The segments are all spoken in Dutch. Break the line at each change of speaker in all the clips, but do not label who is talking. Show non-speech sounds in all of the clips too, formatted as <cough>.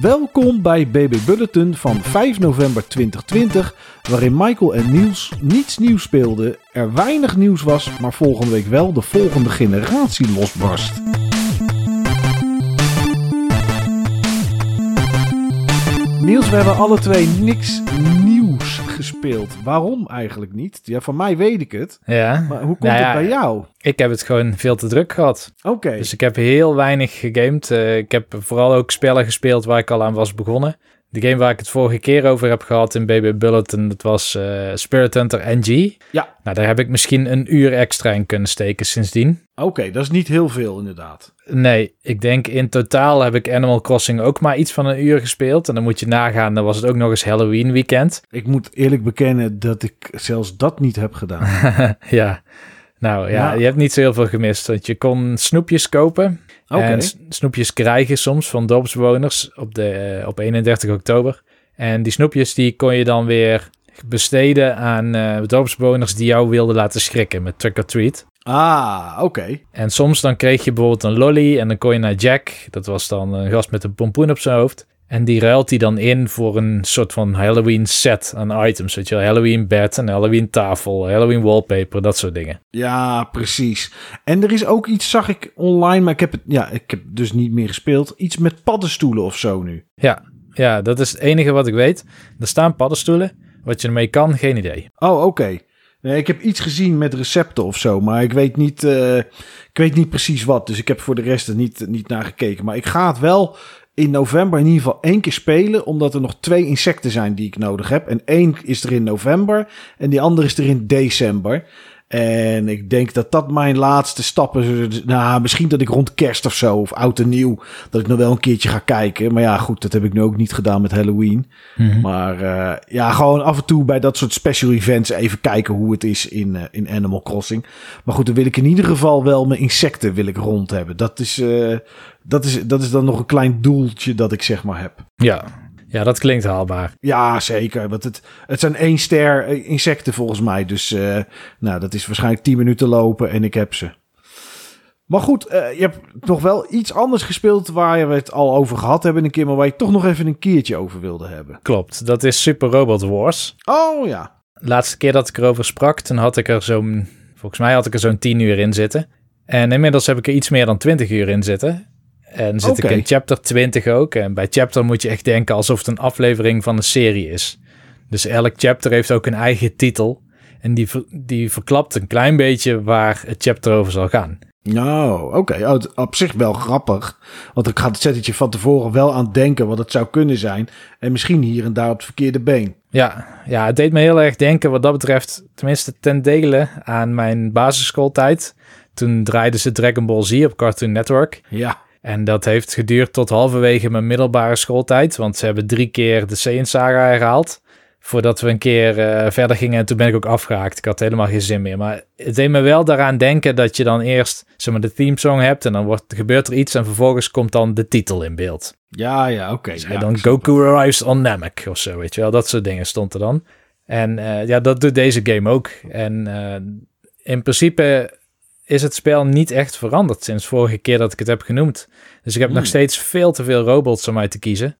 Welkom bij BB Bulletin van 5 november 2020, waarin Michael en Niels niets nieuws speelden, er weinig nieuws was, maar volgende week wel de volgende generatie losbarst. Niels, we hebben alle twee niks nieuws gespeeld. Waarom eigenlijk niet? Ja, van mij weet ik het.
Ja.
Maar hoe komt
Nou ja,
het bij jou?
Ik heb het gewoon veel te druk gehad.
Oké.
Dus ik heb heel weinig gegamed. Eh, ik heb vooral ook spellen gespeeld waar ik al aan was begonnen. De game waar ik het vorige keer over heb gehad in BB Bulletin, dat was eh, Spirit Hunter NG.
Ja.
Nou, daar heb ik misschien een uur extra in kunnen steken sindsdien.
Oké, dat is niet heel veel inderdaad.
Nee, ik denk in totaal heb ik Animal Crossing ook maar iets van een uur gespeeld. En dan moet je nagaan, dan was het ook nog eens Halloween weekend. <laughs>
Ik moet eerlijk bekennen dat ik zelfs dat niet heb gedaan. <laughs>
ja, nou ja,
Nou.
je hebt niet zo heel veel gemist. Want je kon snoepjes kopen. En snoepjes krijgen soms van dorpsbewoners op, de, eh, op 31 oktober. En die snoepjes die kon je dan weer besteden aan eh, dorpsbewoners die jou wilden laten schrikken met trick or treat.
Ah, oké.
En soms dan kreeg je bijvoorbeeld een lolly en dan kon je naar Jack. Dat was dan een gast met een pompoen op zijn hoofd. En die ruilt hij dan in voor een soort van Halloween set aan items. Weet je wel, Halloween bed, een Halloween tafel, Halloween wallpaper, dat soort dingen.
Ja, precies. En er is ook iets, zag ik online, maar ik heb het, ja, ik heb dus niet meer gespeeld. Iets met paddenstoelen of zo nu.
Ja, ja, dat is het enige wat ik weet. Er staan paddenstoelen. Wat je ermee kan, geen idee.
Oh, oké. Nee, ik heb iets gezien met recepten of zo, maar ik weet niet, eh, ik weet niet precies wat. Dus ik heb voor de rest er niet, niet naar gekeken. Maar ik ga het wel in november in ieder geval één keer spelen, omdat er nog twee insecten zijn die ik nodig heb. En één is er in november en die andere is er in december. En ik denk dat dat mijn laatste stappen. Nou, misschien dat ik rond kerst of zo, of oud en nieuw, dat ik nog wel een keertje ga kijken. Maar ja, goed, dat heb ik nu ook niet gedaan met Halloween. Maar eh, ja, gewoon af en toe bij dat soort special events even kijken hoe het is in, eh, in Animal Crossing. Maar goed, dan wil ik in ieder geval wel mijn insecten wil ik rond hebben. Dat is, eh, dat is, dat is dan nog een klein doeltje dat ik zeg maar heb.
Ja, ja dat klinkt haalbaar.
Ja, zeker. Want het, het zijn één ster eh, insecten volgens mij. Dus eh, nou, dat is waarschijnlijk 10 minuten lopen en ik heb ze. Maar goed, eh, je hebt nog wel iets anders gespeeld waar we het al over gehad hebben een keer, maar waar je toch nog even een keertje over wilde hebben.
Klopt, dat is Super Robot Wars.
Oh ja.
Laatste keer dat ik erover sprak, toen had ik er zo'n... Volgens mij had ik er zo'n 10 uur in zitten. En inmiddels heb ik er iets meer dan 20 uur in zitten. En zit ik in chapter 20 ook. En bij chapter moet je echt denken alsof het een aflevering van een serie is. Dus elk chapter heeft ook een eigen titel. En die, die verklapt een klein beetje waar het chapter over zal gaan.
Nou, oké. Oh, op zich wel grappig. Want ik ga het zettetje van tevoren wel aan denken wat het zou kunnen zijn. En misschien hier en daar op het verkeerde been.
Ja, ja, het deed me heel erg denken wat dat betreft, tenminste ten dele aan mijn basisschooltijd. Toen draaiden ze Dragon Ball Z op Cartoon Network.
Ja.
En dat heeft geduurd tot halverwege mijn middelbare schooltijd. Want ze hebben drie keer de Saiyan Saga herhaald. Voordat we een keer eh, verder gingen. En toen ben ik ook afgehaakt. Ik had helemaal geen zin meer. Maar het deed me wel daaraan denken dat je dan eerst zeg maar, de theme song hebt. En dan wordt, gebeurt er iets. En vervolgens komt dan de titel in beeld.
Ja, ja, oké.
En
ja,
dan Goku arrives on Namek of zo, weet je wel. Dat soort dingen stond er dan. En eh, ja, dat doet deze game ook. En eh, in principe is het spel niet echt veranderd sinds vorige keer dat ik het heb genoemd. Dus ik heb
Hmm.
nog steeds veel te veel robots om uit te kiezen.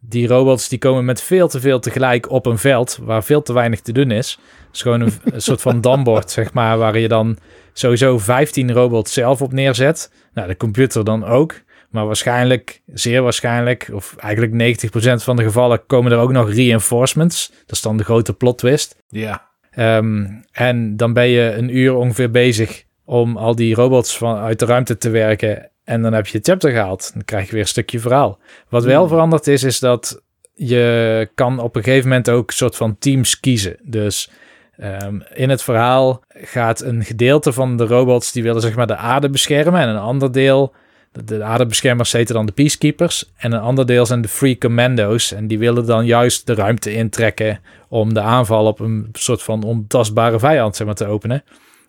Die robots die komen met veel te veel tegelijk op een veld waar veel te weinig te doen is. Het is gewoon een, <laughs> een soort van dambord, zeg maar, waar je dan sowieso 15 robots zelf op neerzet. Nou, de computer dan ook. Maar waarschijnlijk, zeer waarschijnlijk, of eigenlijk 90% van de gevallen komen er ook nog reinforcements. Dat is dan de grote plot twist.
Ja.
Ehm, en dan ben je een uur ongeveer bezig om al die robots van, uit de ruimte te werken. En dan heb je het chapter gehaald. Dan krijg je weer een stukje verhaal. Wat wel
Hmm.
veranderd is, is dat je kan op een gegeven moment ook een soort van teams kiezen. Dus ehm, in het verhaal gaat een gedeelte van de robots die willen zeg maar de aarde beschermen. En een ander deel, de, de aardebeschermers heten dan de peacekeepers. En een ander deel zijn de free commando's. En die willen dan juist de ruimte intrekken om de aanval op een soort van ontastbare vijand zeg maar, te openen.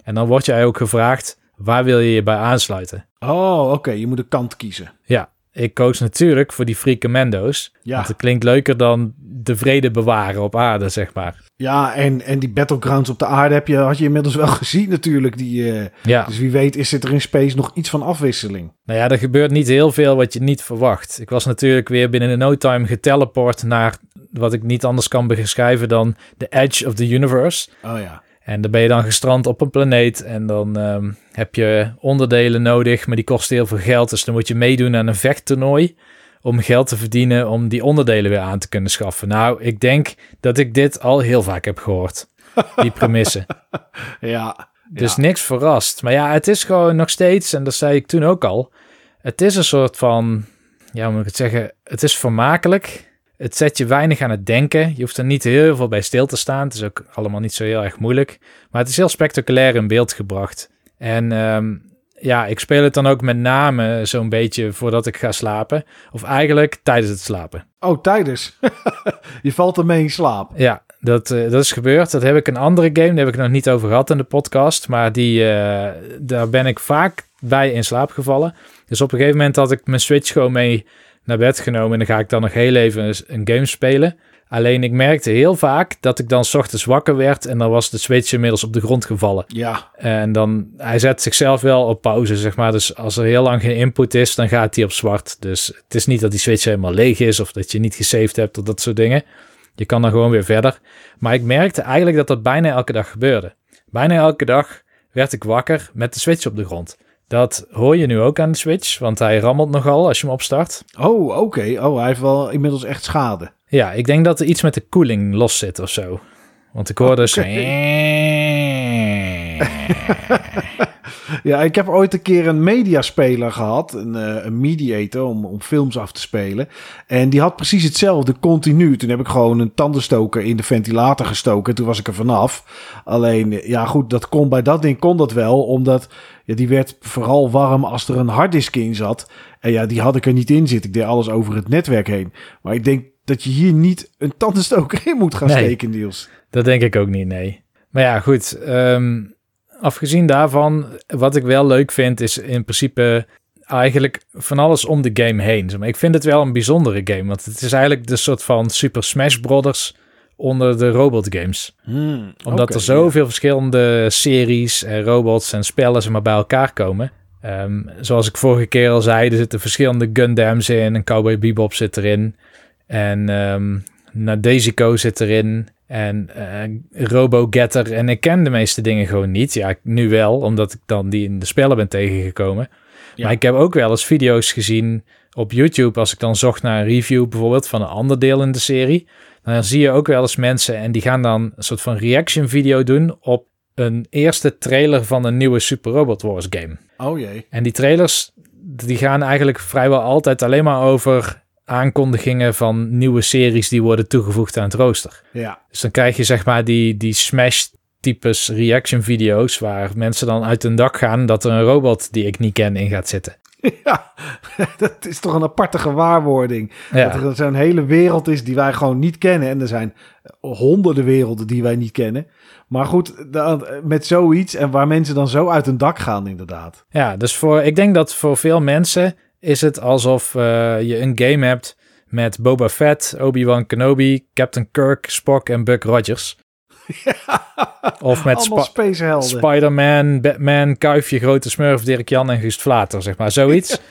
En dan word jij ook gevraagd, waar wil je je bij aansluiten?
Oh, oké. Je moet een kant kiezen.
Ja, ik koos natuurlijk voor die Free Commando's.
Ja.
Want het klinkt leuker dan de vrede bewaren op aarde, zeg maar.
Ja, en, en die battlegrounds op de aarde heb je, had je inmiddels wel <laughs> gezien natuurlijk. Die, eh,
Ja,
Dus wie weet is er in space nog iets van afwisseling.
nou ja, er gebeurt niet heel veel wat je niet verwacht. Ik was natuurlijk weer binnen no time geteleport naar wat ik niet anders kan beschrijven dan de edge of the universe.
Oh ja.
En dan ben je dan gestrand op een planeet en dan ehm, heb je onderdelen nodig, maar die kosten heel veel geld. Dus dan moet je meedoen aan een vechttoernooi om geld te verdienen om die onderdelen weer aan te kunnen schaffen. Nou, ik denk dat ik dit al heel vaak heb gehoord, die <laughs> premisse.
Ja.
Dus
ja.
niks verrast. Maar ja, het is gewoon nog steeds, en dat zei ik toen ook al, het is een soort van, ja, hoe moet ik het zeggen, het is vermakelijk. Het zet je weinig aan het denken. Je hoeft er niet heel veel bij stil te staan. Het is ook allemaal niet zo heel erg moeilijk. Maar het is heel spectaculair in beeld gebracht. En ehm, ja, ik speel het dan ook met name zo'n beetje voordat ik ga slapen. Of eigenlijk tijdens het slapen.
Oh, tijdens. <laughs> je valt ermee in slaap.
Ja, dat, eh, dat is gebeurd. Dat heb ik een andere game, daar heb ik nog niet over gehad in de podcast. Maar die, eh, daar ben ik vaak bij in slaap gevallen. Dus op een gegeven moment had ik mijn Switch gewoon mee naar bed genomen. En dan ga ik dan nog heel even een game spelen. Alleen ik merkte heel vaak dat ik dan 's ochtends wakker werd en dan was de Switch inmiddels op de grond gevallen.
Ja.
En dan, hij zet zichzelf wel op pauze, zeg maar. Dus als er heel lang geen input is, dan gaat hij op zwart. Dus het is niet dat die Switch helemaal leeg is of dat je niet gesaved hebt of dat soort dingen. Je kan dan gewoon weer verder. Maar ik merkte eigenlijk dat dat bijna elke dag gebeurde. Bijna elke dag werd ik wakker met de Switch op de grond. Dat hoor je nu ook aan de Switch, want hij rammelt nogal als je hem opstart.
Oh, oké. Oh, hij heeft wel inmiddels echt schade.
Ja, ik denk dat er iets met de koeling los zit of zo. Want ik hoor dus...
Oké. <laughs> Ja, ik heb ooit een keer een mediaspeler gehad, een, eh, een mediator, om, om films af te spelen. En die had precies hetzelfde, continu. Toen heb ik gewoon een tandenstoker in de ventilator gestoken. Toen was ik er vanaf. Alleen, eh, ja goed, dat kon bij dat ding kon dat wel, omdat ja, die werd vooral warm als er een harddisk in zat. En ja, die had ik er niet in zitten. Ik deed alles over het netwerk heen. Maar ik denk dat je hier niet een tandenstoker in moet gaan
Nee.
steken, Niels.
Dat denk ik ook niet, nee. Maar ja, goed. ehm, afgezien daarvan, wat ik wel leuk vind, is in principe eigenlijk van alles om de game heen. Ik vind het wel een bijzondere game, want het is eigenlijk de soort van Super Smash Brothers onder de robotgames.
Hmm,
Omdat er zoveel verschillende series en robots en spellen maar, bij elkaar komen. Ehm, zoals ik vorige keer al zei, er zitten verschillende Gundams in. En Cowboy Bebop zit erin. En Nadesico zit erin. En eh Robo Getter. En ik ken de meeste dingen gewoon niet. Ja, nu wel, omdat ik dan die in de spellen ben tegengekomen.
Ja.
Maar ik heb ook wel eens video's gezien op YouTube. Als ik dan zocht naar een review bijvoorbeeld van een ander deel in de serie. Dan zie je ook wel eens mensen en die gaan dan een soort van reaction video doen op een eerste trailer van een nieuwe Super Robot Wars game.
Oh jee.
En die trailers die gaan eigenlijk vrijwel altijd alleen maar over aankondigingen van nieuwe series die worden toegevoegd aan het rooster.
Ja.
Dus dan krijg je zeg maar die, die smash types reaction video's waar mensen dan uit hun dak gaan dat er een robot die ik niet ken in gaat zitten. <laughs>
Ja, <laughs> dat is toch een aparte gewaarwording.
Ja.
Dat er zo'n hele wereld is die wij gewoon niet kennen. En er zijn honderden werelden die wij niet kennen. Maar goed, dan, met zoiets en waar mensen dan zo uit hun dak gaan inderdaad.
Ja, dus voor, ik denk dat voor veel mensen is het alsof eh, je een game hebt met Boba Fett, Obi-Wan Kenobi, Captain Kirk, Spock en Buck Rogers. <laughs> Of met
spacehelden.
Spider-Man, Batman, Kuifje, Grote Smurf, Dirk Jan en Guust Vlater, zeg maar. Zoiets. <laughs>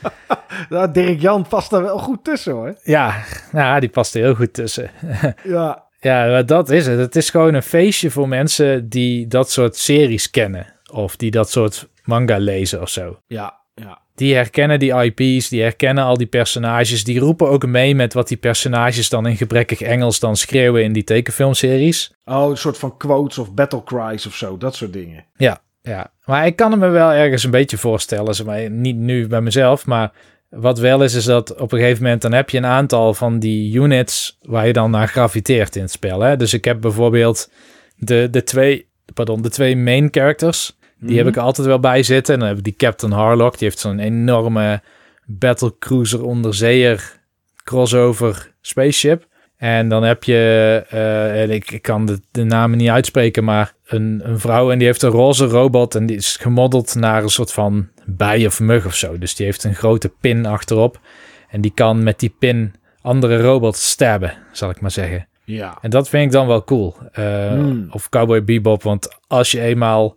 Nou, Dirk Jan past daar wel goed tussen hoor.
ja, nou, die past er heel goed tussen. <laughs>
Ja,
Ja, dat is het. Het is gewoon een feestje voor mensen die dat soort series kennen. Of die dat soort manga lezen of zo.
ja, ja.
Die herkennen die IP's, die herkennen al die personages. Die roepen ook mee met wat die personages dan in gebrekkig Engels dan schreeuwen in die tekenfilmseries.
Oh, een soort van quotes of battle cries of zo. Dat soort dingen.
Ja, ja. Maar ik kan het me wel ergens een beetje voorstellen. Zeg maar, niet nu bij mezelf, maar wat wel is, is dat op een gegeven moment dan heb je een aantal van die units waar je dan naar graviteert in het spel. Hè? Dus ik heb bijvoorbeeld de, de, twee, pardon, de twee main characters. Die heb ik er altijd wel bij zitten. En dan heb ik die Captain Harlock. Die heeft zo'n enorme battlecruiser onderzeeër crossover spaceship. En dan heb je, eh, en ik, ik kan de, de namen niet uitspreken, maar een, een vrouw en die heeft een roze robot en die is gemodeld naar een soort van bij of mug of zo. Dus die heeft een grote pin achterop. En die kan met die pin andere robots stabben, zal ik maar zeggen.
Ja.
En dat vind ik dan wel cool. Uh,
Hmm.
Of Cowboy Bebop, want als je eenmaal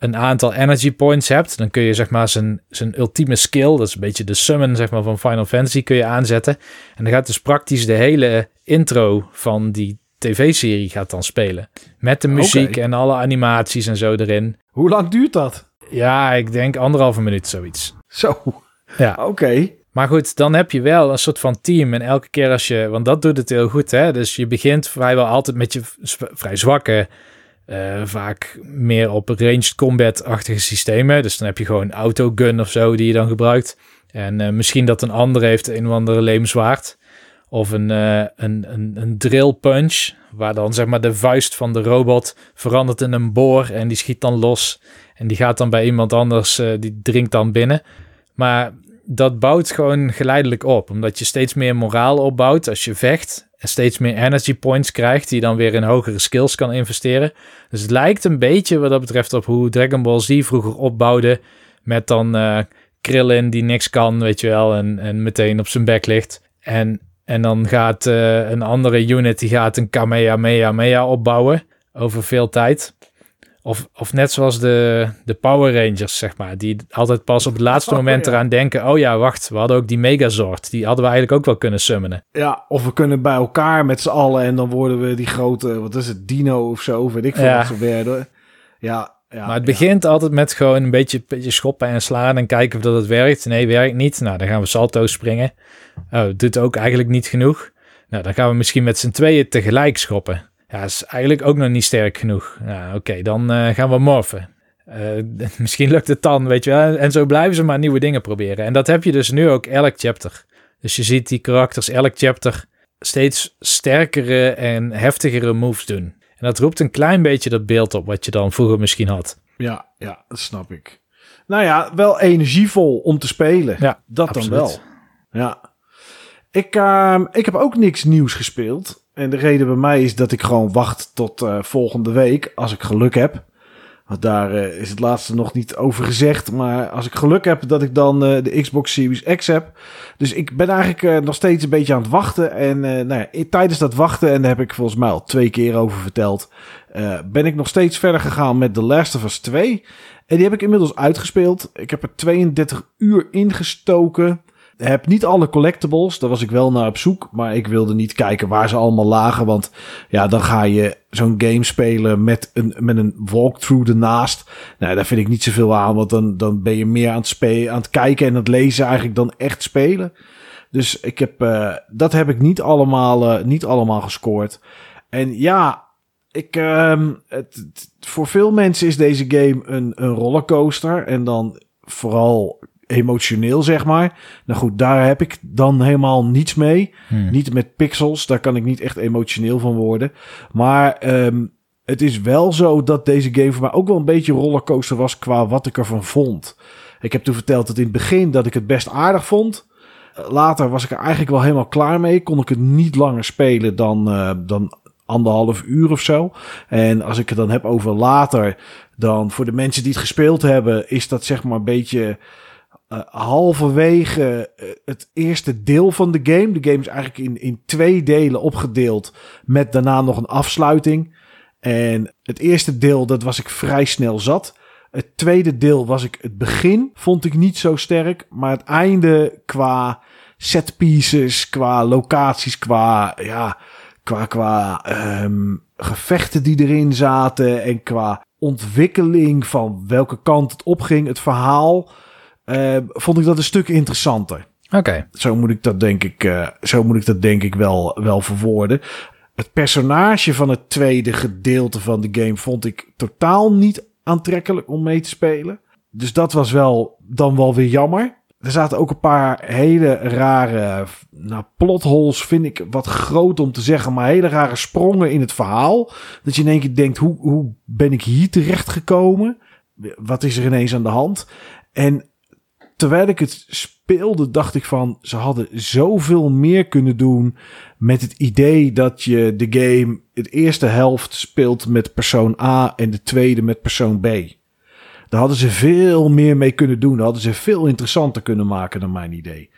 een aantal energy points hebt, dan kun je zeg maar zijn, zijn ultieme skill, dat is een beetje de summon zeg maar van Final Fantasy, kun je aanzetten. En dan gaat dus praktisch de hele intro van die tv-serie gaat dan spelen. Met de muziek en alle animaties en zo erin.
Hoe lang duurt dat?
Ja, ik denk anderhalve minuut zoiets.
Zo.
Ja. <laughs>
Oké.
Maar goed, dan heb je wel een soort van team. En elke keer als je, want dat doet het heel goed, hè. Dus je begint vrijwel altijd met je vrij zwakke, eh, vaak meer op ranged combat-achtige systemen. Dus dan heb je gewoon autogun of zo die je dan gebruikt. En eh, misschien dat een ander heeft een of andere leemzwaard. Of een, eh, een, een, een drill punch, waar dan zeg maar de vuist van de robot verandert in een boor en die schiet dan los. En die gaat dan bij iemand anders, die dringt dan binnen. Maar dat bouwt gewoon geleidelijk op, omdat je steeds meer moraal opbouwt als je vecht. En steeds meer energy points krijgt, die je dan weer in hogere skills kan investeren. Dus het lijkt een beetje wat dat betreft op hoe Dragon Ball Z vroeger opbouwde. Met dan eh Krillin die niks kan, weet je wel, en, en meteen op zijn bek ligt. En, en dan gaat eh, een andere unit, die gaat een Kamehameha opbouwen over veel tijd. Of, of net zoals de, de Power Rangers, zeg maar. Die altijd pas op het laatste
Oh,
moment
ja.
eraan denken... oh ja, wacht, we hadden ook die Megazord. Die hadden we eigenlijk ook wel kunnen summonen.
Ja, of we kunnen bij elkaar met z'n allen en dan worden we die grote, wat is het, dino of zo, weet ik veel
Ja.
wat ze werden. Ja, ja.
maar het
ja.
begint altijd met gewoon een beetje, beetje schoppen en slaan... en kijken of dat het werkt. Nee, werkt niet. Nou, dan gaan we salto springen. Oh, doet ook eigenlijk niet genoeg. Nou, dan gaan we misschien met z'n tweeën tegelijk schoppen. Ja, is eigenlijk ook nog niet sterk genoeg. Nou, oké, dan eh, gaan we morfen. Eh, <laughs> misschien lukt het dan, weet je wel. En zo blijven ze maar nieuwe dingen proberen. En dat heb je dus nu ook elk chapter. Dus je ziet die karakters elk chapter steeds sterkere en heftigere moves doen. En dat roept een klein beetje dat beeld op wat je dan vroeger misschien had.
Ja, ja, dat snap ik. Nou ja, wel energievol om te spelen.
Ja,
dat
absoluut.
dan wel. Ja. Ik, ehm, ik heb ook niks nieuws gespeeld. En de reden bij mij is dat ik gewoon wacht tot eh, volgende week, als ik geluk heb. Want daar eh, is het laatste nog niet over gezegd. Maar als ik geluk heb dat ik dan eh, de Xbox Series X heb. Dus ik ben eigenlijk nog steeds een beetje aan het wachten. En nou ja, tijdens dat wachten, en daar heb ik volgens mij al twee keer over verteld. ben ik nog steeds verder gegaan met The Last of Us 2. En die heb ik inmiddels uitgespeeld. Ik heb er 32 uur ingestoken. Heb niet alle collectibles, daar was ik wel naar op zoek. Maar ik wilde niet kijken waar ze allemaal lagen. Want ja, dan ga je zo'n game spelen met een, met een walkthrough ernaast. Nou, daar vind ik niet zoveel aan. Want dan, dan ben je meer aan het, spe- aan het kijken en het lezen eigenlijk dan echt spelen. Dus ik heb, eh, dat heb ik niet allemaal, eh, niet allemaal gescoord. En ja, ik, ehm, het- voor veel mensen is deze game een, een rollercoaster. En dan vooral emotioneel, zeg maar. Nou goed, daar heb ik dan helemaal niets mee.
Hmm.
Niet met pixels, daar kan ik niet echt emotioneel van worden. Maar ehm, het is wel zo dat deze game voor mij ook wel een beetje rollercoaster was qua wat ik ervan vond. Ik heb toen verteld dat in het begin dat ik het best aardig vond. Later was ik er eigenlijk wel helemaal klaar mee. Kon ik het niet langer spelen dan, eh, dan anderhalf uur of zo. En als ik het dan heb over later, dan voor de mensen die het gespeeld hebben, is dat zeg maar een beetje eh, halverwege eh, het eerste deel van de game. De game is eigenlijk in, in twee delen opgedeeld, met daarna nog een afsluiting. En het eerste deel, dat was ik vrij snel zat. Het tweede deel was ik het begin, vond ik niet zo sterk. Maar het einde qua set pieces, qua locaties, qua, ja, qua, qua ehm, gevechten die erin zaten. En qua ontwikkeling van welke kant het opging, het verhaal. Eh, vond ik dat een stuk interessanter.
Oké,
Zo moet ik dat denk ik, eh, zo moet ik dat denk ik wel, wel verwoorden. Het personage van het tweede gedeelte van de game vond ik totaal niet aantrekkelijk om mee te spelen. Dus dat was wel dan wel weer jammer. Er zaten ook een paar hele rare nou, plotholes, vind ik wat groot om te zeggen, maar hele rare sprongen in het verhaal. Dat je in één keer denkt, hoe, hoe ben ik hier terecht gekomen? Wat is er ineens aan de hand? En terwijl ik het speelde, dacht ik van, ze hadden zoveel meer kunnen doen met het idee dat je de game het eerste helft speelt met persoon A en de tweede met persoon B. Daar hadden ze veel meer mee kunnen doen. Daar hadden ze veel interessanter kunnen maken dan mijn idee.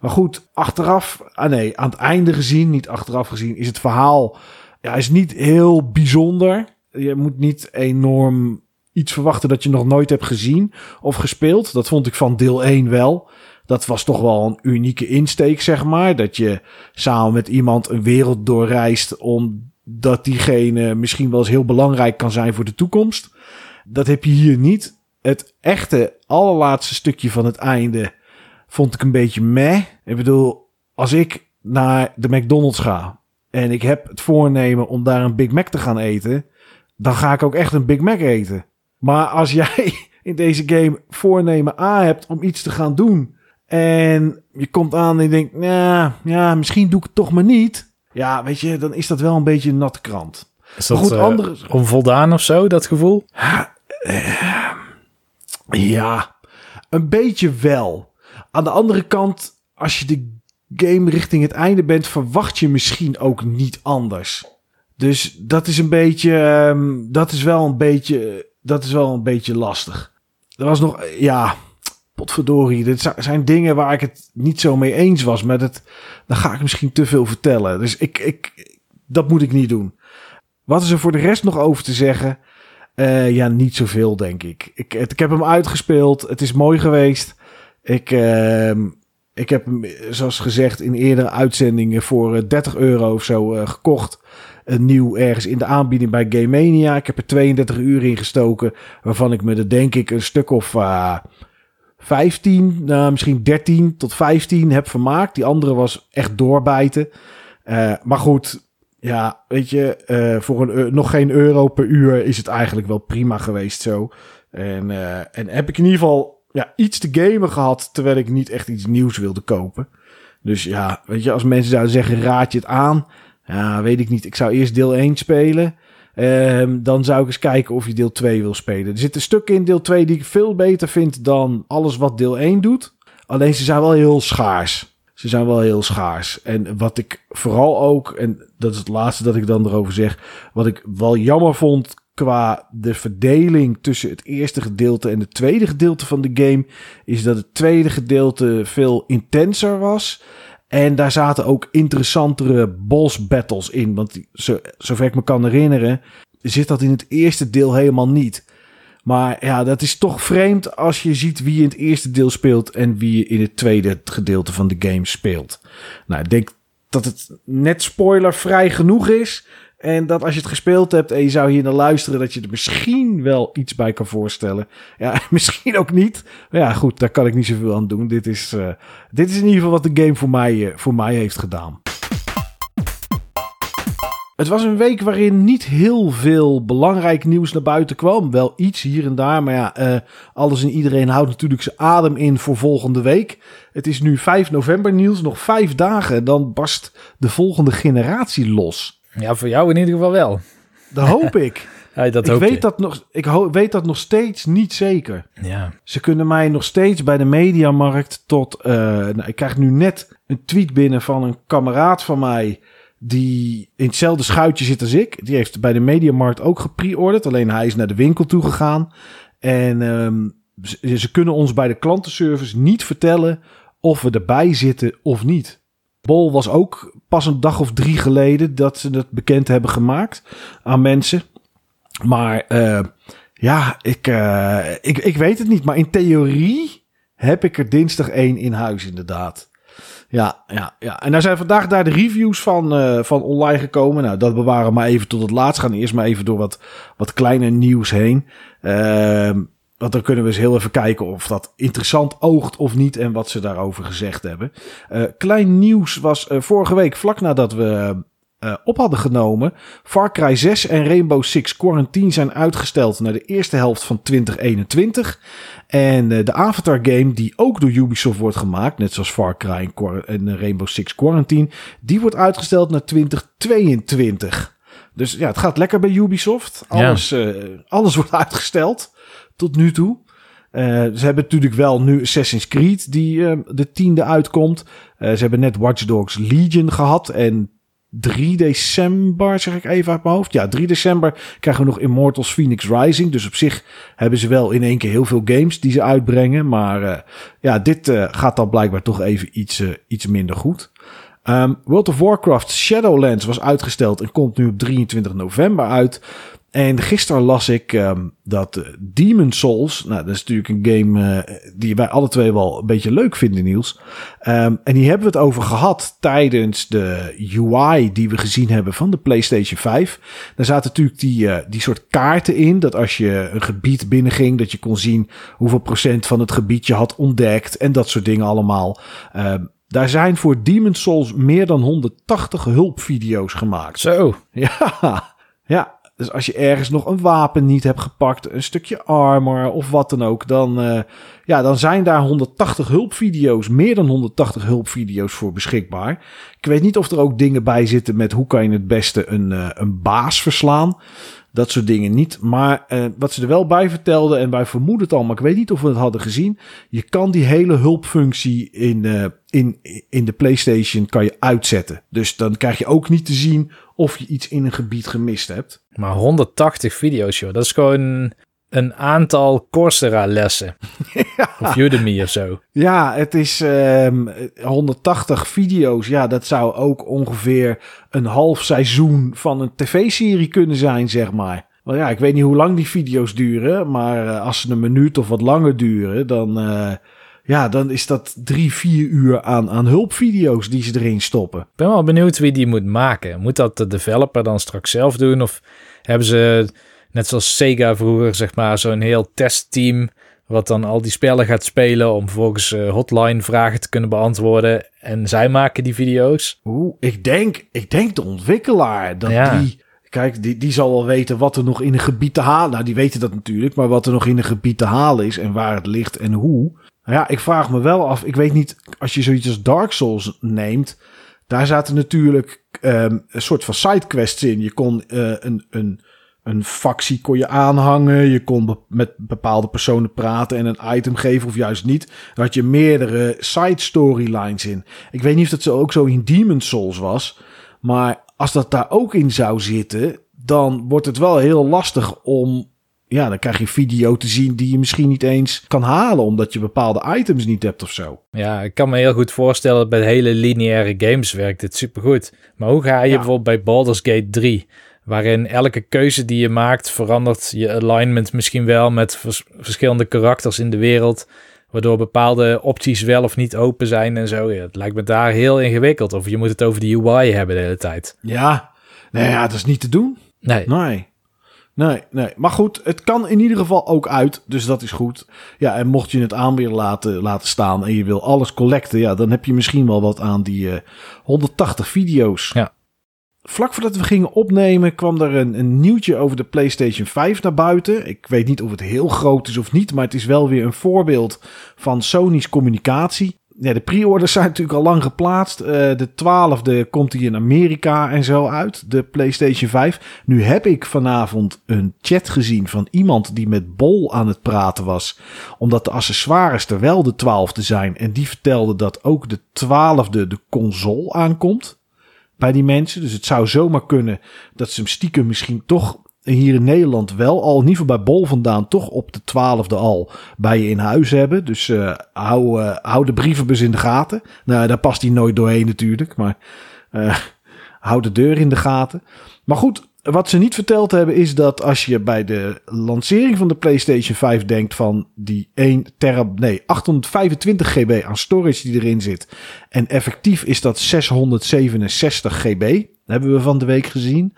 Maar goed, achteraf, ah nee, aan het einde gezien, niet achteraf gezien, is het verhaal ja, is niet heel bijzonder. Je moet niet enorm iets verwachten dat je nog nooit hebt gezien of gespeeld. Dat vond ik van deel 1 wel. Dat was toch wel een unieke insteek, zeg maar. Dat je samen met iemand een wereld doorreist omdat diegene misschien wel eens heel belangrijk kan zijn voor de toekomst. Dat heb je hier niet. Het echte allerlaatste stukje van het einde vond ik een beetje meh. Ik bedoel, als ik naar de McDonald's ga en ik heb het voornemen om daar een Big Mac te gaan eten, dan ga ik ook echt een Big Mac eten. Maar als jij <laughs> in deze game voornemen A hebt om iets te gaan doen en je komt aan en je denkt, nou ja, misschien doe ik het toch maar niet. Ja, weet je, dan is dat wel een beetje een natte krant.
Is dat goed, uh, andere... onvoldaan of zo, dat gevoel?
Ja, uh, ja, een beetje wel. Aan de andere kant, als je de game richting het einde bent, verwacht je misschien ook niet anders. Dus dat is een beetje, um, dat is wel een beetje, dat is wel een beetje lastig. Er was nog, ja, potverdorie, dit zijn dingen waar ik het niet zo mee eens was, maar dat, dan ga ik misschien te veel vertellen. Dus ik, ik, dat moet ik niet doen. Wat is er voor de rest nog over te zeggen? Uh, ja, niet zoveel, denk ik. ik. Ik heb hem uitgespeeld. Het is mooi geweest. Ik, uh, ik heb hem, zoals gezegd, in eerdere uitzendingen voor 30 eh, euro of zo uh, gekocht. Een nieuw ergens in de aanbieding bij Game Mania. Ik heb er 32 uur in gestoken. Waarvan ik me er denk ik een stuk of uh, 15, nou, misschien 13 tot 15 heb vermaakt. Die andere was echt doorbijten. Uh, maar goed, ja, weet je, uh, voor een, nog geen euro per uur is het eigenlijk wel prima geweest zo. En, en heb ik in ieder geval ja, iets te gamen gehad, terwijl ik niet echt iets nieuws wilde kopen. Dus ja, weet je, als mensen zouden zeggen, raad je het aan? Ja, weet ik niet. Ik zou eerst deel 1 spelen. Um, dan zou ik eens kijken of je deel 2 wil spelen. Er zitten stukken in deel 2 die ik veel beter vind dan alles wat deel 1 doet. Alleen ze zijn wel heel schaars. Ze zijn wel heel schaars. En wat ik vooral ook, en dat is het laatste dat ik dan erover zeg, wat ik wel jammer vond qua de verdeling tussen het eerste gedeelte en het tweede gedeelte van de game, is dat het tweede gedeelte veel intenser was. En daar zaten ook interessantere boss battles in. Want zo, zover ik me kan herinneren, zit dat in het eerste deel helemaal niet. Maar ja, dat is toch vreemd als je ziet wie in het eerste deel speelt en wie in het tweede gedeelte van de game speelt. Nou, ik denk dat het net spoilervrij genoeg is. En dat als je het gespeeld hebt en je zou hier naar luisteren, dat je er misschien wel iets bij kan voorstellen. Ja, <laughs> misschien ook niet. Maar ja, goed, daar kan ik niet zoveel aan doen. Dit is, uh, dit is in ieder geval wat de game voor mij, uh, voor mij heeft gedaan. Het was een week waarin niet heel veel belangrijk nieuws naar buiten kwam. Wel iets hier en daar, maar ja, uh, alles en iedereen houdt natuurlijk zijn adem in voor volgende week. Het is nu 5 november, Niels. Nog vijf dagen, dan barst de volgende generatie los.
Ja, voor jou in ieder geval wel.
Dat hoop ik. <laughs>
ja, dat
ik weet dat nog, ik weet dat nog steeds niet zeker.
Ja.
Ze kunnen mij nog steeds bij de mediamarkt tot. Uh, nou, ik krijg nu net een tweet binnen van een kameraad van mij. Die in hetzelfde schuitje zit als ik. Die heeft bij de mediamarkt ook gepreorderd. Alleen hij is naar de winkel toe gegaan. En um, ze, ze kunnen ons bij de klantenservice niet vertellen of we erbij zitten of niet. Bol was ook pas een dag of drie geleden dat ze het bekend hebben gemaakt aan mensen. Maar uh, ja, ik, uh, ik, ik weet het niet. Maar in theorie heb ik er dinsdag één in huis inderdaad. Ja, ja, ja. En daar zijn vandaag daar de reviews van, uh, van online gekomen. Nou, dat bewaren we maar even tot het laatst. Gaan eerst maar even door wat, wat kleine nieuws heen. Uh, want dan kunnen we eens heel even kijken of dat interessant oogt of niet en wat ze daarover gezegd hebben. Uh, klein nieuws was uh, vorige week, vlak nadat we uh, op hadden genomen. Far Cry 6 en Rainbow Six Quarantine zijn uitgesteld naar de eerste helft van 2021. En de Avatar game, die ook door Ubisoft wordt gemaakt, net zoals Far Cry en Rainbow Six Quarantine, die wordt uitgesteld naar 2022. Dus ja, het gaat lekker bij Ubisoft. Alles, ja. alles <laughs> wordt uitgesteld tot nu toe. Uh, ze hebben natuurlijk wel nu Assassin's Creed die uh, de tiende uitkomt. Uh, ze hebben net Watch Dogs Legion gehad. En 3 december, zeg ik even uit mijn hoofd. Ja, 3 december krijgen we nog Immortals Phoenix Rising. Dus op zich hebben ze wel in één keer heel veel games die ze uitbrengen. Maar ja, dit gaat dan blijkbaar toch even iets, iets minder goed. Um, World of Warcraft Shadowlands was uitgesteld en komt nu op 23 november uit. En gisteren las ik um, dat uh, Demon Souls, nou dat is natuurlijk een game uh, die wij alle twee wel een beetje leuk vinden, Niels. Um, en die hebben we het over gehad tijdens de UI die we gezien hebben van de PlayStation 5. Daar zaten natuurlijk die, uh, die soort kaarten in, dat als je een gebied binnenging, dat je kon zien hoeveel procent van het gebied je had ontdekt en dat soort dingen allemaal. Um, daar zijn voor Demon Souls meer dan 180 hulpvideo's gemaakt.
Zo. <laughs>
Ja, ja. Dus als je ergens nog een wapen niet hebt gepakt, een stukje armor of wat dan ook, dan, uh, ja, dan zijn daar 180 hulpvideo's, meer dan 180 hulpvideo's voor beschikbaar. Ik weet niet of er ook dingen bij zitten met hoe kan je het beste een, uh, een baas verslaan. Dat soort dingen niet. Maar uh, wat ze er wel bij vertelden, en wij vermoeden het al, maar ik weet niet of we het hadden gezien. Je kan die hele hulpfunctie in, uh, in, in de PlayStation kan je uitzetten. Dus dan krijg je ook niet te zien of je iets in een gebied gemist hebt.
Maar 180 video's, joh. Dat is gewoon een aantal Coursera-lessen. <laughs> ja. Of Udemy of zo.
Ja, het is um, 180 video's. Ja, dat zou ook ongeveer een half seizoen van een tv-serie kunnen zijn, zeg maar. Wel ja, ik weet niet hoe lang die video's duren. Maar uh, als ze een minuut of wat langer duren, dan... Uh, ja, dan is dat drie, vier uur aan, aan hulpvideo's die ze erin stoppen.
Ik ben wel benieuwd wie die moet maken. Moet dat de developer dan straks zelf doen? Of hebben ze, net zoals Sega vroeger, zeg maar, zo'n heel testteam... wat dan al die spellen gaat spelen om vervolgens uh, hotline vragen te kunnen beantwoorden. En zij maken die video's?
Oeh, ik denk, ik denk de ontwikkelaar dat ja. die... Kijk, die, die zal wel weten wat er nog in een gebied te halen... Nou, die weten dat natuurlijk, maar wat er nog in een gebied te halen is... en waar het ligt en hoe... Ja, ik vraag me wel af. Ik weet niet, als je zoiets als Dark Souls neemt, daar zaten natuurlijk um, een soort van sidequests in. Je kon uh, een, een, een factie kon je aanhangen. Je kon be met bepaalde personen praten en een item geven of juist niet. Daar had je meerdere side storylines in. Ik weet niet of dat zo ook zo in Demon Souls was. Maar als dat daar ook in zou zitten, dan wordt het wel heel lastig om ja, dan krijg je video te zien die je misschien niet eens kan halen, omdat je bepaalde items niet hebt of zo.
Ja, ik kan me heel goed voorstellen dat bij hele lineaire games werkt dit supergoed. Maar hoe ga je ja. bijvoorbeeld bij Baldur's Gate 3, waarin elke keuze die je maakt verandert je alignment misschien wel met vers verschillende karakters in de wereld, waardoor bepaalde opties wel of niet open zijn en zo. Ja, het lijkt me daar heel ingewikkeld. Of je moet het over de UI hebben de hele tijd.
Ja, nou ja, dat is niet te doen.
Nee.
Nee. Nee, nee. Maar goed, het kan in ieder geval ook uit. Dus dat is goed. Ja, en mocht je het aan weer laten, laten staan en je wil alles collecten, ja, dan heb je misschien wel wat aan die uh, 180 video's.
Ja.
Vlak voordat we gingen opnemen kwam er een, een nieuwtje over de PlayStation 5 naar buiten. Ik weet niet of het heel groot is of niet, maar het is wel weer een voorbeeld van Sony's communicatie ja, de pre-orders zijn natuurlijk al lang geplaatst. Uh, de 12e komt hij in Amerika en zo uit. De PlayStation 5. Nu heb ik vanavond een chat gezien van iemand die met Bol aan het praten was. Omdat de accessoires er wel de 12e zijn. En die vertelde dat ook de 12e de console aankomt. Bij die mensen. Dus het zou zomaar kunnen dat ze hem stiekem misschien toch hier in Nederland wel al, in ieder geval bij Bol vandaan, toch op de twaalfde al bij je in huis hebben. Dus uh, hou, uh, hou de brievenbus in de gaten. Nou, daar past hij nooit doorheen natuurlijk, maar uh, <laughs> hou de deur in de gaten. Maar goed, wat ze niet verteld hebben is dat als je bij de lancering van de PlayStation 5 denkt van die 1 terab, nee, 825 GB aan storage die erin zit. En effectief is dat 667 GB. Hebben we van de week gezien.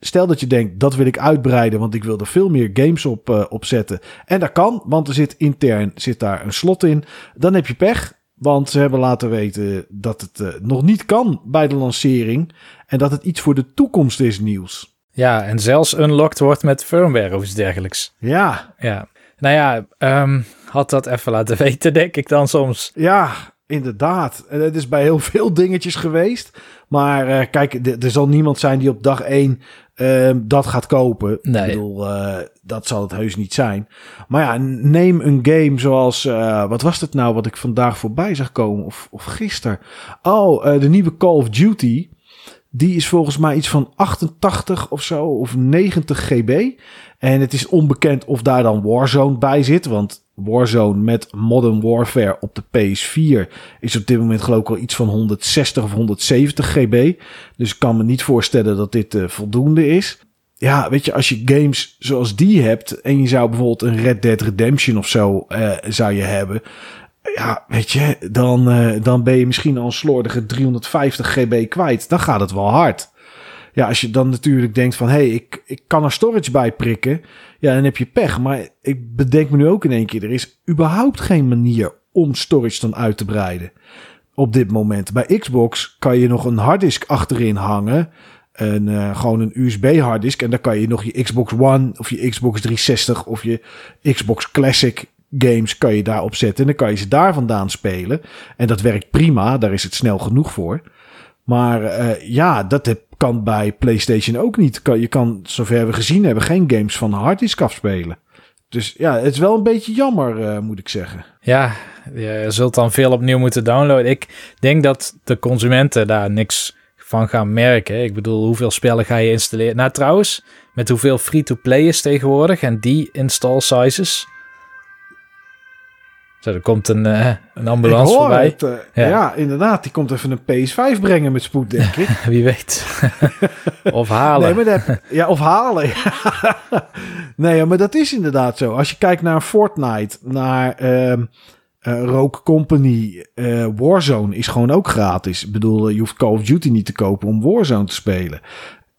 Stel dat je denkt, dat wil ik uitbreiden, want ik wil er veel meer games op, uh, zetten. En dat kan, want er zit intern zit daar een slot in. Dan heb je pech, want ze hebben laten weten dat het uh, nog niet kan bij de lancering. En dat het iets voor de toekomst is, nieuws.
Ja, en zelfs unlocked wordt met firmware of iets dergelijks.
Ja.
Ja. Nou ja, um, had dat even laten <laughs> weten, denk ik dan soms.
Ja, inderdaad. En het is bij heel veel dingetjes geweest. Maar uh, kijk, er zal niemand zijn die op dag één uh, dat gaat kopen.
Nee.
Ik bedoel, uh, dat zal het heus niet zijn. Maar ja, neem een game zoals, uh, wat was het nou wat ik vandaag voorbij zag komen? Of, of gisteren? Oh, de nieuwe Call of Duty. Die is volgens mij iets van 88 of zo, of 90 GB. En het is onbekend of daar dan Warzone bij zit. Want Warzone met Modern Warfare op de PS4 is op dit moment geloof ik al iets van 160 of 170 GB. Dus ik kan me niet voorstellen dat dit uh, voldoende is. Ja, weet je, als je games zoals die hebt en je zou bijvoorbeeld een Red Dead Redemption of zo uh, zou je hebben. Ja, weet je, dan, uh, dan ben je misschien al een slordige 350 GB kwijt. Dan gaat het wel hard. Ja, als je dan natuurlijk denkt van, hé, hey, ik, ik kan er storage bij prikken. Ja, dan heb je pech. Maar ik bedenk me nu ook in één keer, er is überhaupt geen manier om storage dan uit te breiden. Op dit moment. Bij Xbox kan je nog een harddisk achterin hangen. Een, uh, gewoon een USB harddisk. En dan kan je nog je Xbox One of je Xbox 360 of je Xbox Classic games kan je daarop zetten. En dan kan je ze daar vandaan spelen. En dat werkt prima. Daar is het snel genoeg voor. Maar uh, ja, dat kan bij PlayStation ook niet. Kan, je kan, zover we gezien hebben, geen games van harddisk afspelen. Dus ja, het is wel een beetje jammer, uh, moet ik zeggen.
Ja, je zult dan veel opnieuw moeten downloaden. Ik denk dat de consumenten daar niks van gaan merken. Ik bedoel, hoeveel spellen ga je installeren? Nou, trouwens, met hoeveel free-to-play is tegenwoordig en die install sizes. Zo, er komt een, uh, een ambulance voorbij.
Het, uh, ja. ja. inderdaad. Die komt even een PS5 brengen met spoed, denk ik. <laughs>
Wie weet. <laughs> of halen.
Nee, maar dat, ja, of halen. <laughs> nee, maar dat is inderdaad zo. Als je kijkt naar Fortnite, naar uh, Rogue Company, Warzone is gewoon ook gratis. Ik bedoel, je hoeft Call of Duty niet te kopen om Warzone te spelen.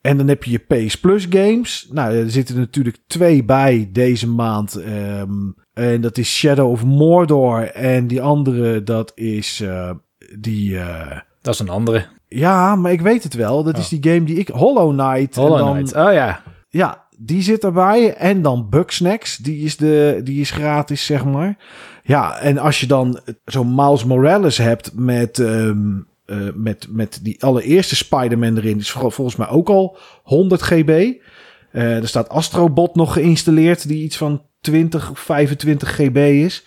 En dan heb je je PS Plus games. Nou, er zitten natuurlijk twee bij deze maand. Um, en dat is Shadow of Mordor. En die andere, dat is uh, die... Uh,
dat is een andere.
Ja, maar ik weet het wel. Dat oh. is die game die ik... Hollow Knight.
Hollow
en dan,
Knight, oh ja.
Ja, die zit erbij. En dan Bugsnax. Die is, de, die is gratis, zeg maar. Ja, en als je dan zo'n Miles Morales hebt met... Um, uh, met, met die allereerste Spider-Man erin. Is volgens mij ook al 100 GB. Er staat Astrobot nog geïnstalleerd. Die iets van 20 of 25 GB is.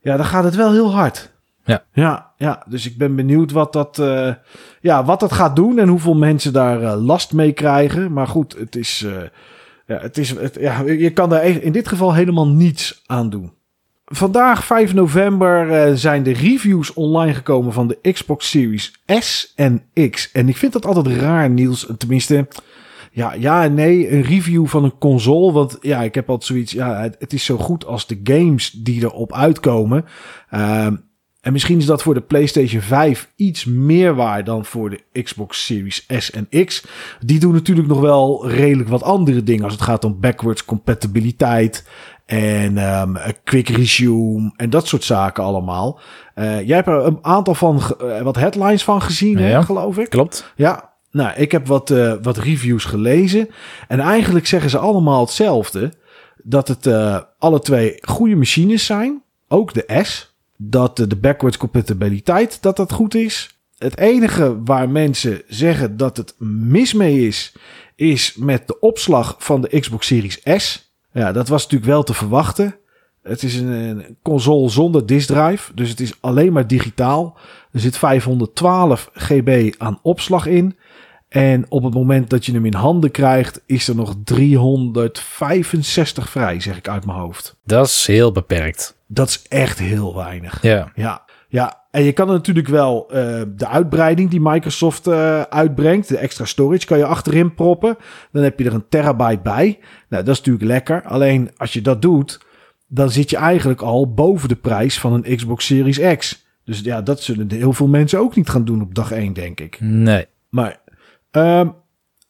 Ja, dan gaat het wel heel hard.
Ja.
Ja, ja. dus ik ben benieuwd wat dat, uh, ja, wat dat gaat doen en hoeveel mensen daar uh, last mee krijgen. Maar goed, het is, uh, ja, het is, het, ja, je kan daar in dit geval helemaal niets aan doen. Vandaag, 5 november, zijn de reviews online gekomen van de Xbox Series S en X. En ik vind dat altijd raar, Niels. Tenminste, ja, ja en nee, een review van een console. Want ja, ik heb altijd zoiets. Ja, het, het is zo goed als de games die erop uitkomen. Uh, en misschien is dat voor de PlayStation 5 iets meer waar dan voor de Xbox Series S en X. Die doen natuurlijk nog wel redelijk wat andere dingen als het gaat om backwards compatibiliteit en um, quick resume en dat soort zaken allemaal. Uh, jij hebt er een aantal van, uh, wat headlines van gezien, ja, hè, geloof ik.
Klopt.
Ja, nou, ik heb wat, uh, wat reviews gelezen. En eigenlijk zeggen ze allemaal hetzelfde. Dat het uh, alle twee goede machines zijn. Ook de S. Dat de backwards compatibiliteit dat dat goed is. Het enige waar mensen zeggen dat het mis mee is, is met de opslag van de Xbox Series S. Ja, dat was natuurlijk wel te verwachten. Het is een, een console zonder disk drive, dus het is alleen maar digitaal. Er zit 512 GB aan opslag in. En op het moment dat je hem in handen krijgt, is er nog 365 vrij, zeg ik uit mijn hoofd.
Dat is heel beperkt.
Dat is echt heel weinig.
Ja.
Ja. Ja, en je kan er natuurlijk wel uh, de uitbreiding die Microsoft uh, uitbrengt, de extra storage, kan je achterin proppen. Dan heb je er een terabyte bij. Nou, dat is natuurlijk lekker. Alleen als je dat doet, dan zit je eigenlijk al boven de prijs van een Xbox Series X. Dus ja, dat zullen heel veel mensen ook niet gaan doen op dag 1, denk ik.
Nee.
Maar Um,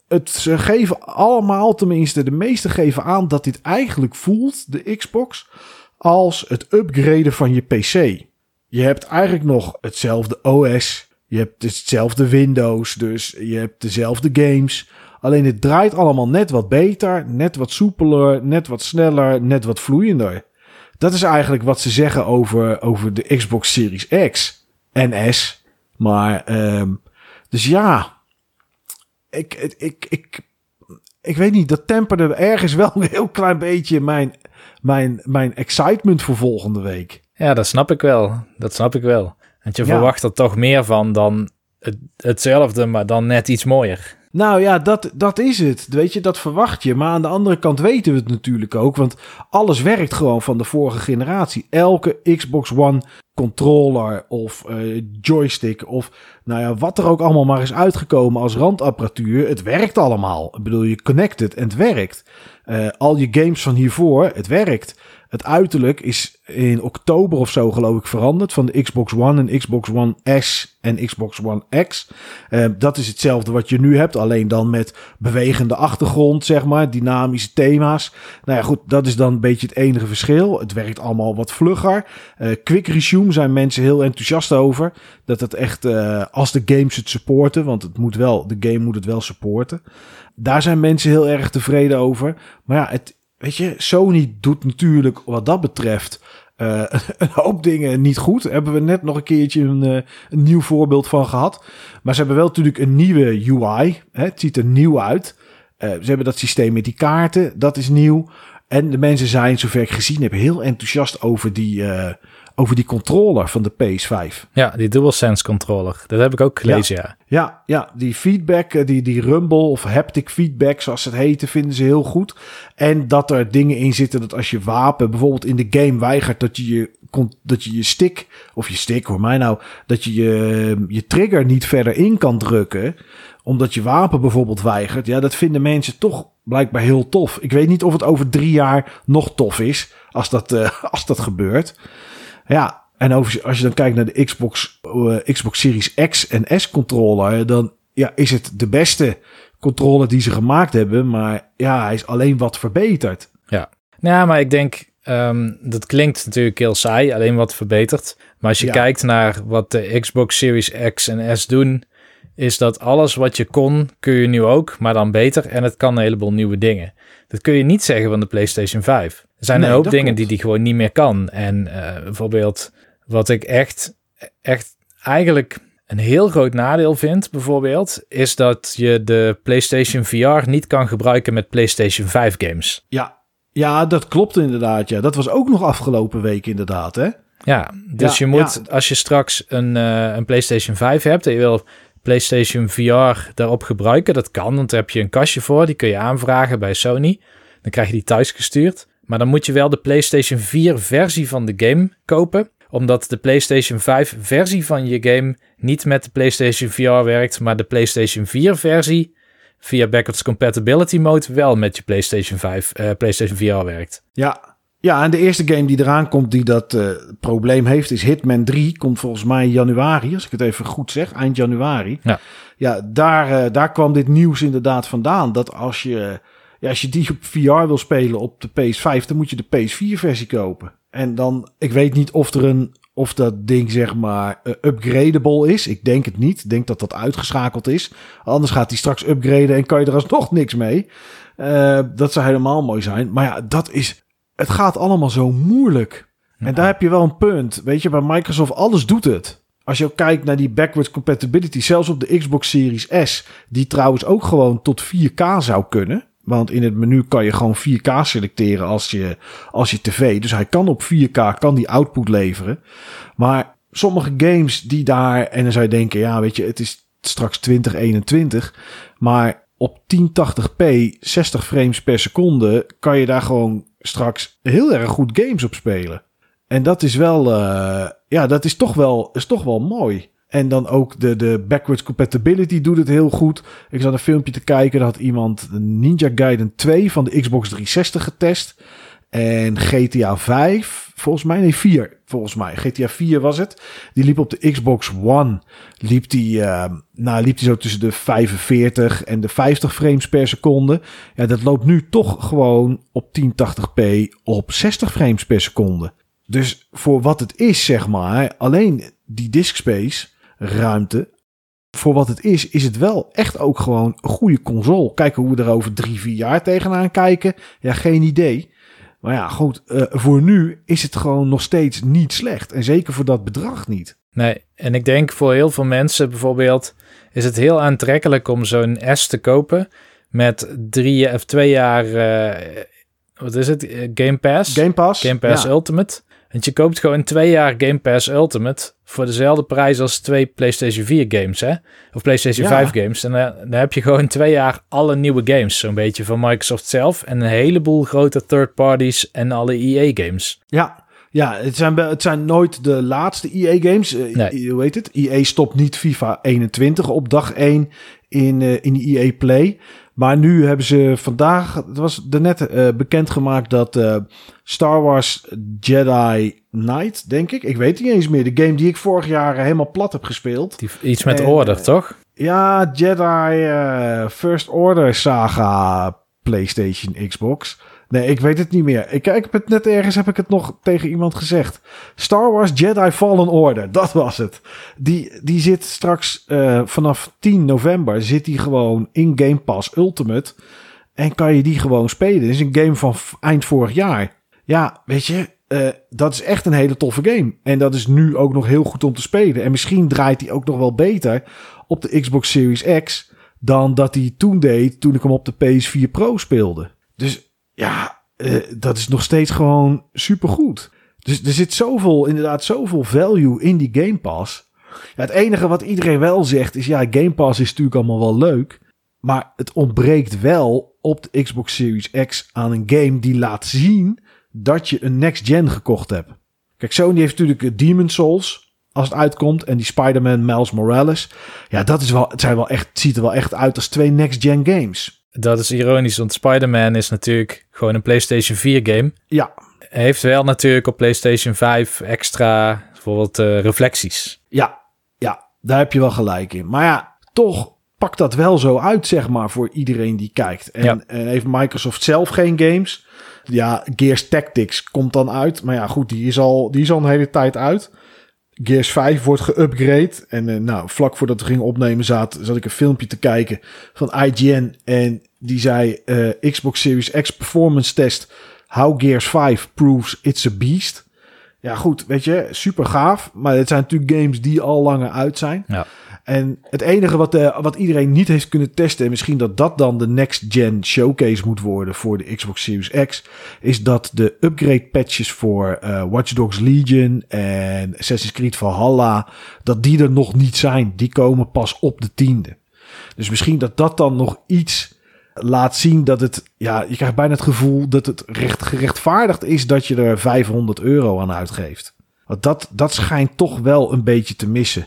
het, ze geven allemaal, tenminste de meeste geven aan dat dit eigenlijk voelt, de Xbox, als het upgraden van je PC. Je hebt eigenlijk nog hetzelfde OS, je hebt hetzelfde Windows, dus je hebt dezelfde games. Alleen het draait allemaal net wat beter, net wat soepeler, net wat sneller, net wat vloeiender. Dat is eigenlijk wat ze zeggen over, over de Xbox Series X en S. Maar, um, dus ja, ik, ik, ik, ik weet niet, dat temperde ergens wel een heel klein beetje mijn, mijn, mijn excitement voor volgende week.
Ja, dat snap ik wel. Dat snap ik wel. Want je verwacht er toch meer van dan het, hetzelfde, maar dan net iets mooier.
Nou ja, dat, dat is het. Weet je, dat verwacht je. Maar aan de andere kant weten we het natuurlijk ook. Want alles werkt gewoon van de vorige generatie. Elke Xbox One controller of uh, joystick of nou ja, wat er ook allemaal maar is uitgekomen als randapparatuur. Het werkt allemaal. Ik bedoel, je connected en het werkt. Uh, al je games van hiervoor, het werkt. Het uiterlijk is in oktober of zo geloof ik veranderd van de Xbox One en Xbox One S en Xbox One X. Uh, dat is hetzelfde wat je nu hebt, alleen dan met bewegende achtergrond, zeg maar, dynamische thema's. Nou ja, goed, dat is dan een beetje het enige verschil. Het werkt allemaal wat vlugger. Uh, quick resume zijn mensen heel enthousiast over. Dat het echt, uh, als de games het supporten, want het moet wel, de game moet het wel supporten. Daar zijn mensen heel erg tevreden over. Maar ja, het, weet je, Sony doet natuurlijk wat dat betreft uh, <laughs> een hoop dingen niet goed. Daar hebben we net nog een keertje een, een, nieuw voorbeeld van gehad. Maar ze hebben wel natuurlijk een nieuwe UI. Hè? Het ziet er nieuw uit. Uh, ze hebben dat systeem met die kaarten. Dat is nieuw. En de mensen zijn, zover ik gezien heb, heel enthousiast over die, over die controller van de PS5.
Ja, die DualSense controller. Dat heb ik ook gelezen, ja.
Ja, ja, die feedback, die, die rumble of haptic feedback, zoals het heet, vinden ze heel goed. En dat er dingen in zitten dat als je wapen bijvoorbeeld in de game weigert dat je je, dat je, je stick, of je stick, hoor mij nou, dat je, je je trigger niet verder in kan drukken omdat je wapen bijvoorbeeld weigert. Ja, dat vinden mensen toch blijkbaar heel tof. Ik weet niet of het over drie jaar nog tof is als dat, uh, <laughs> als dat gebeurt. Ja, en over, als je dan kijkt naar de Xbox, uh, Xbox Series X en S controller, dan ja, is het de beste controller die ze gemaakt hebben. Maar ja, hij is alleen wat verbeterd.
Ja, nou, maar ik denk, um, dat klinkt natuurlijk heel saai, alleen wat verbeterd. Maar als je ja. kijkt naar wat de Xbox Series X en S doen, is dat alles wat je kon, kun je nu ook, maar dan beter. En het kan een heleboel nieuwe dingen. Dat kun je niet zeggen van de PlayStation 5. Er zijn nee, een hoop dingen die die gewoon niet meer kan. En uh, bijvoorbeeld wat ik echt, echt eigenlijk een heel groot nadeel vind, bijvoorbeeld, is dat je de PlayStation VR niet kan gebruiken met PlayStation 5 games.
Ja, ja dat klopt inderdaad. Ja, dat was ook nog afgelopen week inderdaad, hè?
Ja, dus ja, je moet, ja. als je straks een, uh, een PlayStation 5 hebt en je wil PlayStation VR daarop gebruiken, dat kan, want daar heb je een kastje voor, die kun je aanvragen bij Sony. Dan krijg je die thuis gestuurd. Maar dan moet je wel de PlayStation 4 versie van de game kopen omdat de PlayStation 5 versie van je game niet met de PlayStation VR werkt, maar de PlayStation 4 versie via backwards compatibility mode wel met je PlayStation 5, uh, PlayStation VR werkt.
Ja. Ja, en de eerste game die eraan komt die dat uh, probleem heeft is Hitman 3. Komt volgens mij januari, als ik het even goed zeg, eind januari.
Ja,
ja daar, uh, daar kwam dit nieuws inderdaad vandaan. Dat als je, ja, als je die op VR wil spelen op de PS5, dan moet je de PS4 versie kopen. En dan, ik weet niet of er een, of dat ding zeg maar uh, upgradable is. Ik denk het niet. Ik denk dat dat uitgeschakeld is. Anders gaat hij straks upgraden en kan je er alsnog niks mee. Uh, dat zou helemaal mooi zijn. Maar ja, dat is, het gaat allemaal zo moeilijk. Ja. En daar heb je wel een punt. Weet je, bij Microsoft alles doet het. Als je ook kijkt naar die backwards compatibility, zelfs op de Xbox Series S, die trouwens ook gewoon tot 4K zou kunnen. Want in het menu kan je gewoon 4K selecteren als je, als je tv. Dus hij kan op 4K, kan die output leveren. Maar sommige games die daar, en dan zou je denken, ja weet je, het is straks 2021. Maar op 1080p, 60 frames per seconde, kan je daar gewoon straks heel erg goed games op spelen. En dat is wel, uh, ja, dat is toch wel, is toch wel mooi. En dan ook de, de backwards compatibility doet het heel goed. Ik zat een filmpje te kijken. Daar had iemand Ninja Gaiden 2 van de Xbox 360 getest. En GTA 5, volgens mij, nee 4, volgens mij. GTA 4 was het. Die liep op de Xbox One. Liep die, uh, nou, liep die zo tussen de 45 en de 50 frames per seconde. Ja, dat loopt nu toch gewoon op 1080p op 60 frames per seconde. Dus voor wat het is, zeg maar, alleen die disk space ruimte. Voor wat het is, is het wel echt ook gewoon een goede console. Kijken hoe we er over drie, vier jaar tegenaan kijken. Ja, geen idee. Maar ja, goed, uh, voor nu is het gewoon nog steeds niet slecht. En zeker voor dat bedrag niet.
Nee, en ik denk voor heel veel mensen bijvoorbeeld is het heel aantrekkelijk om zo'n S te kopen met drie of twee jaar, uh, wat is het, Game Pass?
Game Pass.
Game Pass
ja.
Ultimate. Want je koopt gewoon twee jaar Game Pass Ultimate voor dezelfde prijs als twee PlayStation 4 games, hè? Of PlayStation
Ja.
5 games. En eh, dan heb je gewoon twee jaar alle nieuwe games, zo'n beetje van Microsoft zelf. En een heleboel grote third parties en alle EA games.
Ja, ja het, zijn, het zijn nooit de laatste EA-games.
Nee.
Hoe heet het? EA stopt niet FIFA 21 op dag 1 in, eh, in de EA Play. Maar nu hebben ze vandaag, het was net eh bekendgemaakt dat eh, Star Wars Jedi Knight, denk ik. Ik weet het niet eens meer. De game die ik vorig jaar helemaal plat heb gespeeld.
Die, iets met
En,
order,
eh,
toch?
Ja, Jedi eh, First Order saga PlayStation Xbox. Nee, ik weet het niet meer. Ik, heb het net ergens heb ik het nog tegen iemand gezegd. Star Wars Jedi Fallen Order, <laughs> dat was het. Die, die zit straks eh, vanaf 10 november zit die gewoon in Game Pass Ultimate en kan je die gewoon spelen. Het is een game van eind vorig jaar. Ja, weet je, eh, dat is echt een hele toffe game. En dat is nu ook nog heel goed om te spelen. En misschien draait hij ook nog wel beter op de Xbox Series X dan dat hij toen deed toen ik hem op de PS4 Pro speelde. Dus ja, eh, dat is nog steeds gewoon supergoed. Dus er zit zoveel, inderdaad, zoveel value in die Game Pass. Ja, het enige wat iedereen wel zegt is, ja, Game Pass is natuurlijk allemaal wel leuk. Maar het ontbreekt wel op de Xbox Series X aan een game die laat zien dat je een next gen gekocht hebt. Kijk, Sony heeft natuurlijk eh, Demon Souls als het uitkomt en die Spider-Man Miles Morales. Ja, dat is wel, het zijn wel echt, ziet er wel echt uit als twee next gen games.
Dat is ironisch, want Spider-Man is natuurlijk gewoon een PlayStation 4 game.
Ja,
heeft wel natuurlijk op PlayStation 5 extra bijvoorbeeld eh, reflecties.
Ja, ja, daar heb je wel gelijk in. Maar ja, toch pakt dat wel zo uit, zeg maar, voor iedereen die kijkt. En,
Ja.
en heeft Microsoft zelf geen games. Ja, Gears Tactics komt dan uit. Maar ja, goed, die is al, die is al een hele tijd uit. Gears 5 wordt geüpgrade. En eh, nou, vlak voordat we gingen opnemen zat, zat ik een filmpje te kijken van IGN. En die zei eh, Xbox Series X Performance Test. How Gears 5 proves it's a beast. Ja, goed, weet je, super gaaf. Maar het zijn natuurlijk games die al langer uit zijn.
Ja.
En het enige wat, eh, wat iedereen niet heeft kunnen testen, en misschien dat dat dan de next gen showcase moet worden voor de Xbox Series X, is dat de upgrade patches voor eh, Watch Dogs Legion en Assassin's Creed Valhalla, dat die er nog niet zijn. Die komen pas op de tiende. Dus misschien dat dat dan nog iets laat zien dat het, ja, je krijgt bijna het gevoel dat het recht gerechtvaardigd is dat je er 500 euro aan uitgeeft. Want dat, dat schijnt toch wel een beetje te missen.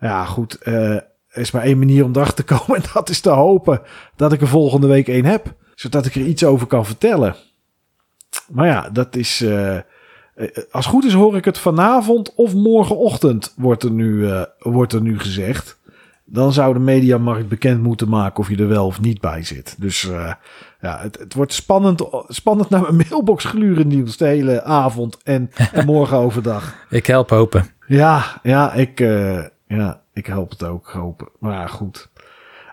Ja, goed. eh, er is maar één manier om erachter te <laughs> komen. En dat is te hopen dat ik er volgende week één heb. Zodat ik er iets over kan vertellen. Maar ja, dat is. eh, eh, als het goed is, hoor ik het vanavond of morgenochtend, wordt er nu, eh, wordt er nu gezegd. Dan zou de mediamarkt bekend moeten maken of je er wel of niet bij zit. Dus eh, ja, het, het wordt spannend, spannend naar mijn <laughs> mailbox gluren nieuws de hele avond en, en morgen overdag. <laughs>
Ik help hopen.
Ja, ja, ik, eh, ja, ik hoop het ook hopen. Maar ja, goed.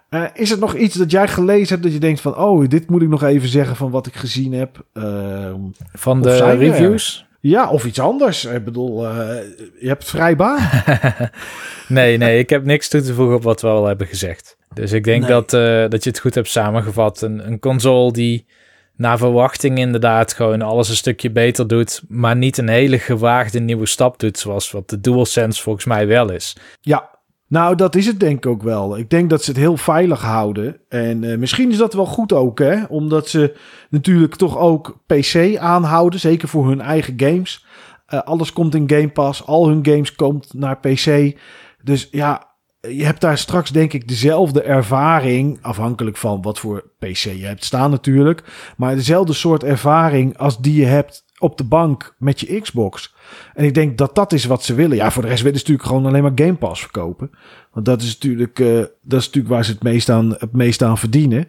Eh, is er nog iets dat jij gelezen hebt dat je denkt van... oh, dit moet ik nog even zeggen van wat ik gezien heb? Ehm,
Van de
er?
reviews?
ja, of iets anders. Ik bedoel, eh, je hebt vrij baan. <laughs>
Nee, nee, ik heb niks toe te voegen op wat we al hebben gezegd. Dus ik denk
Nee.
dat, eh, dat je het goed hebt samengevat. Een, een console die naar verwachting inderdaad gewoon alles een stukje beter doet, maar niet een hele gewaagde nieuwe stap doet, zoals wat de DualSense volgens mij wel is.
Ja, nou, dat is het denk ik ook wel. Ik denk dat ze het heel veilig houden. En eh, misschien is dat wel goed ook, hè? Omdat ze natuurlijk toch ook PC aanhouden, zeker voor hun eigen games. Eh, alles komt in Game Pass, al hun games komt naar PC. Dus ja, je hebt daar straks denk ik dezelfde ervaring, afhankelijk van wat voor PC je hebt staan natuurlijk. Maar dezelfde soort ervaring als die je hebt op de bank met je Xbox. En ik denk dat dat is wat ze willen. Ja, voor de rest willen ze natuurlijk gewoon alleen maar Game Pass verkopen. Want dat is natuurlijk, eh, dat is natuurlijk waar ze het meest, aan, het meest aan verdienen.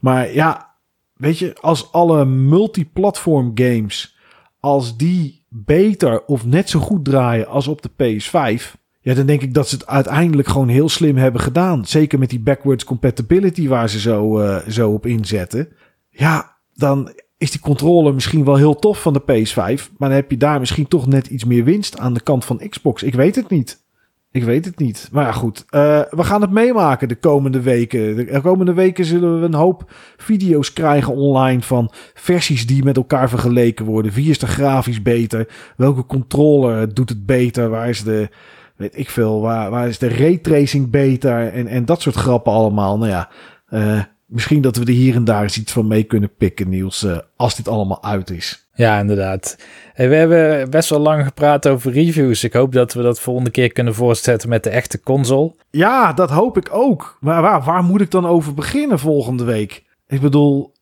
Maar ja, weet je, als alle multiplatform games, als die beter of net zo goed draaien als op de PS5... Ja, dan denk ik dat ze het uiteindelijk gewoon heel slim hebben gedaan. Zeker met die backwards compatibility waar ze zo, eh, zo op inzetten. Ja, dan is die controller misschien wel heel tof van de PS5. Maar dan heb je daar misschien toch net iets meer winst aan de kant van Xbox. Ik weet het niet. Ik weet het niet. Maar ja, goed. Uh, we gaan het meemaken de komende weken. De komende weken zullen we een hoop video's krijgen online van versies die met elkaar vergeleken worden. Wie is de grafisch beter? Welke controller doet het beter? Waar is de, weet ik veel, waar, waar is de raytracing beter? En, en dat soort grappen allemaal. Nou ja, uh, misschien dat we er hier en daar eens iets van mee kunnen pikken, Niels, uh, als dit allemaal uit is.
Ja, inderdaad. Hey, we hebben best wel lang gepraat over reviews. Ik hoop dat we dat volgende keer kunnen voortzetten met de echte console.
Ja, dat hoop ik ook. Maar waar, waar moet ik dan over beginnen volgende week? Ik bedoel,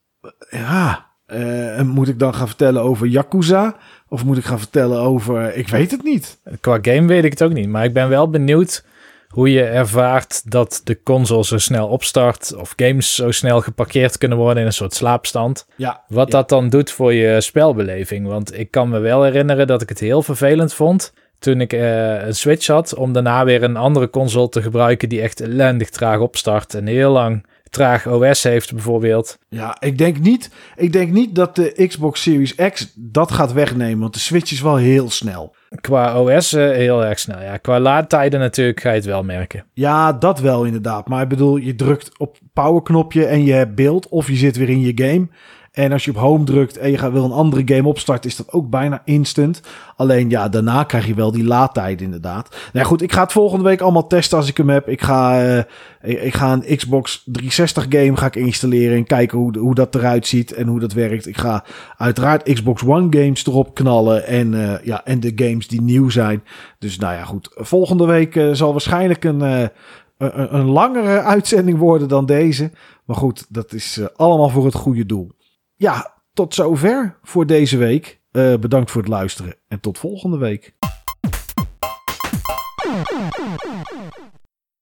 ja, uh, moet ik dan gaan vertellen over Yakuza? Of moet ik gaan vertellen over, ik weet het niet.
Qua game weet ik het ook niet, maar ik ben wel benieuwd hoe je ervaart dat de console zo snel opstart of games zo snel geparkeerd kunnen worden in een soort slaapstand.
Ja,
Wat dat dan doet voor je spelbeleving. Want ik kan me wel herinneren dat ik het heel vervelend vond toen ik uh, een Switch had om daarna weer een andere console te gebruiken die echt ellendig traag opstart en heel lang traag OS heeft bijvoorbeeld.
Ja, ik denk niet, ik denk niet dat de Xbox Series X dat gaat wegnemen, want de Switch is wel heel snel.
Qua OS uh, heel erg snel, ja. Qua laadtijden natuurlijk ga je het wel merken.
Ja, dat wel inderdaad. Maar ik bedoel, je drukt op powerknopje en je hebt beeld of je zit weer in je game. En als je op home drukt en je wil een andere game opstarten, is dat ook bijna instant. Alleen ja, daarna krijg je wel die laadtijd inderdaad. Nou goed, ik ga het volgende week allemaal testen als ik hem heb. Ik ga, uh, ik ga een Xbox 360 game ga ik installeren en kijken hoe, hoe dat eruit ziet en hoe dat werkt. Ik ga uiteraard Xbox One games erop knallen en, uh, ja, en de games die nieuw zijn. Dus nou ja, goed. Volgende week uh, zal waarschijnlijk een, een langere uitzending worden dan deze. Maar goed, dat is allemaal voor het goede doel. Ja, tot zover voor deze week. Uh, bedankt voor het luisteren en tot volgende week.